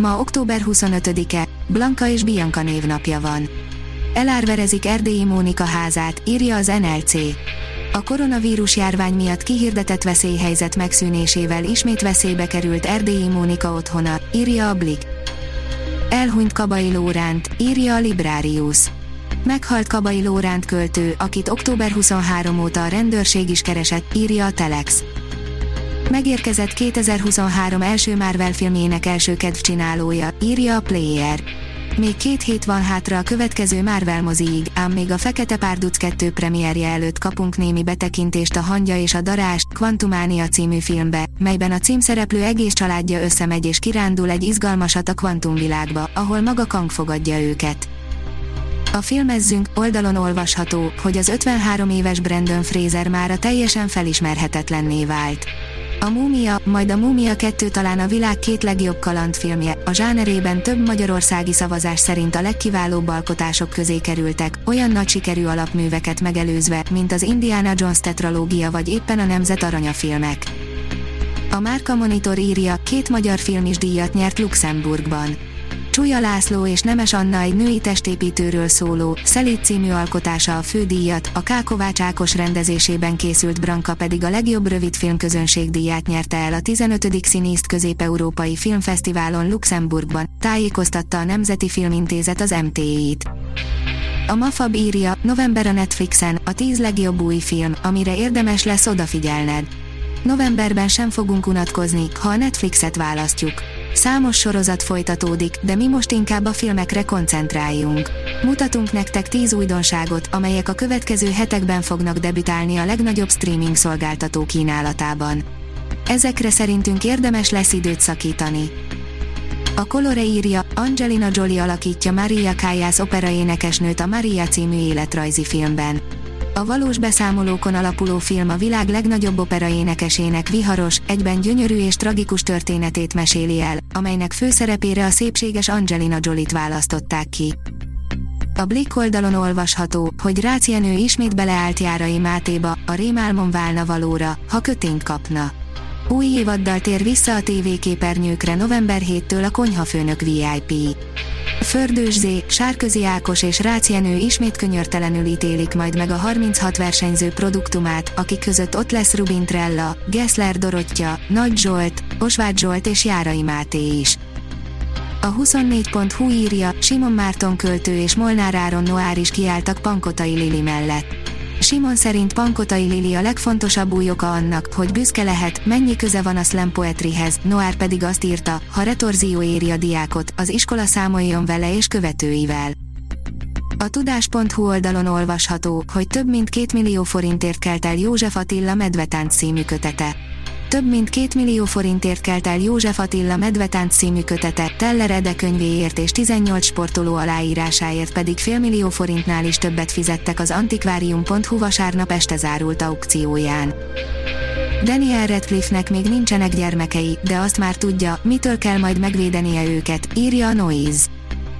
Ma október 25-e, Blanka és Bianca névnapja van. Elárverezik Erdélyi Mónika házát, írja az NLC. A koronavírus járvány miatt kihirdetett veszélyhelyzet megszűnésével ismét veszélybe került Erdélyi Mónika otthona, írja a Blik. Elhunyt Kabai Lóránt, írja a Librarius. Meghalt Kabai Lóránt költő, akit október 23 óta a rendőrség is keresett, írja a Telex. Megérkezett 2023 első Marvel filmjének első kedvcsinálója, írja a Player. Még két hét van hátra a következő Marvel moziig, ám még a Fekete Párduc 2 premierje előtt kapunk némi betekintést a Hangya és a Darás, Quantumania című filmbe, melyben a címszereplő egész családja összemegy és kirándul egy izgalmasat a kvantumvilágba, ahol maga Kang fogadja őket. A filmezzünk oldalon olvasható, hogy az 53 éves Brandon Fraser már a teljesen felismerhetetlenné vált. A Múmia, majd a Múmia 2 talán a világ két legjobb kalandfilmje, a zsánerében több magyarországi szavazás szerint a legkiválóbb alkotások közé kerültek, olyan nagy sikerű alapműveket megelőzve, mint az Indiana Jones tetralógia vagy éppen a Nemzet Aranya filmek. A Márka Monitor írja, két magyar film is díjat nyert Luxemburgban. Csúlya László és Nemes Anna egy női testépítőről szóló, Szelíd című alkotása a fődíjat, a Kákovács Ákos rendezésében készült Branka pedig a legjobb rövidfilm közönségdíját nyerte el a 15. Színészt Közép-Európai Filmfesztiválon Luxemburgban, tájékoztatta a Nemzeti Filmintézet az MTI-t. A Mafab írja, november a Netflixen, a 10 legjobb új film, amire érdemes lesz odafigyelned. Novemberben sem fogunk unatkozni, ha a Netflixet választjuk. Számos sorozat folytatódik, de mi most inkább a filmekre koncentráljunk. Mutatunk nektek 10 újdonságot, amelyek a következő hetekben fognak debütálni a legnagyobb streaming szolgáltató kínálatában. Ezekre szerintünk érdemes lesz időt szakítani. A Colore írja, Angelina Jolie alakítja Maria Callas operaénekesnőt a Maria című életrajzi filmben. A valós beszámolókon alapuló film a világ legnagyobb opera énekesének viharos, egyben gyönyörű és tragikus történetét meséli el, amelynek főszerepére a szépséges Angelina Jolie-t választották ki. A Blick oldalon olvasható, hogy Rácz Jenő ismét beleállt Járai Mátéba, a rémálmon válna valóra, ha kötényt kapna. Új évaddal tér vissza a tévéképernyőkre november 7-től a konyhafőnök VIP. Fördős Zé, Sárközi Ákos és Rácz Jenő ismét könyörtelenül ítélik majd meg a 36 versenyző produktumát, akik között ott lesz Rubin Trella, Gessler Dorottya, Nagy Zsolt, Osváth Zsolt és Járai Máté is. A 24.hu írja, Simon Márton költő és Molnár Áron Noár is kiálltak Pankotai Lili mellett. Simon szerint Pankotai Lili a legfontosabb új oka annak, hogy büszke lehet, mennyi köze van a slam poetryhez, Noár pedig azt írta, ha retorzió éri a diákot, az iskola számoljon vele és követőivel. A tudás.hu oldalon olvasható, hogy több mint két millió forintért kelt el József Attila Medvetánc című kötete. Több mint két millió forintért kelt el József Attila Medvetánc című kötete, Teller Ede könyvéért és 18 sportoló aláírásáért pedig félmillió forintnál is többet fizettek az antikvárium.hu vasárnap este zárult aukcióján. Daniel Radcliffe-nek még nincsenek gyermekei, de azt már tudja, mitől kell majd megvédenie őket, írja a Noise.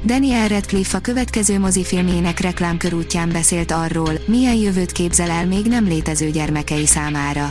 Daniel Radcliffe a következő mozifilmjének reklámkörútján beszélt arról, milyen jövőt képzel el még nem létező gyermekei számára.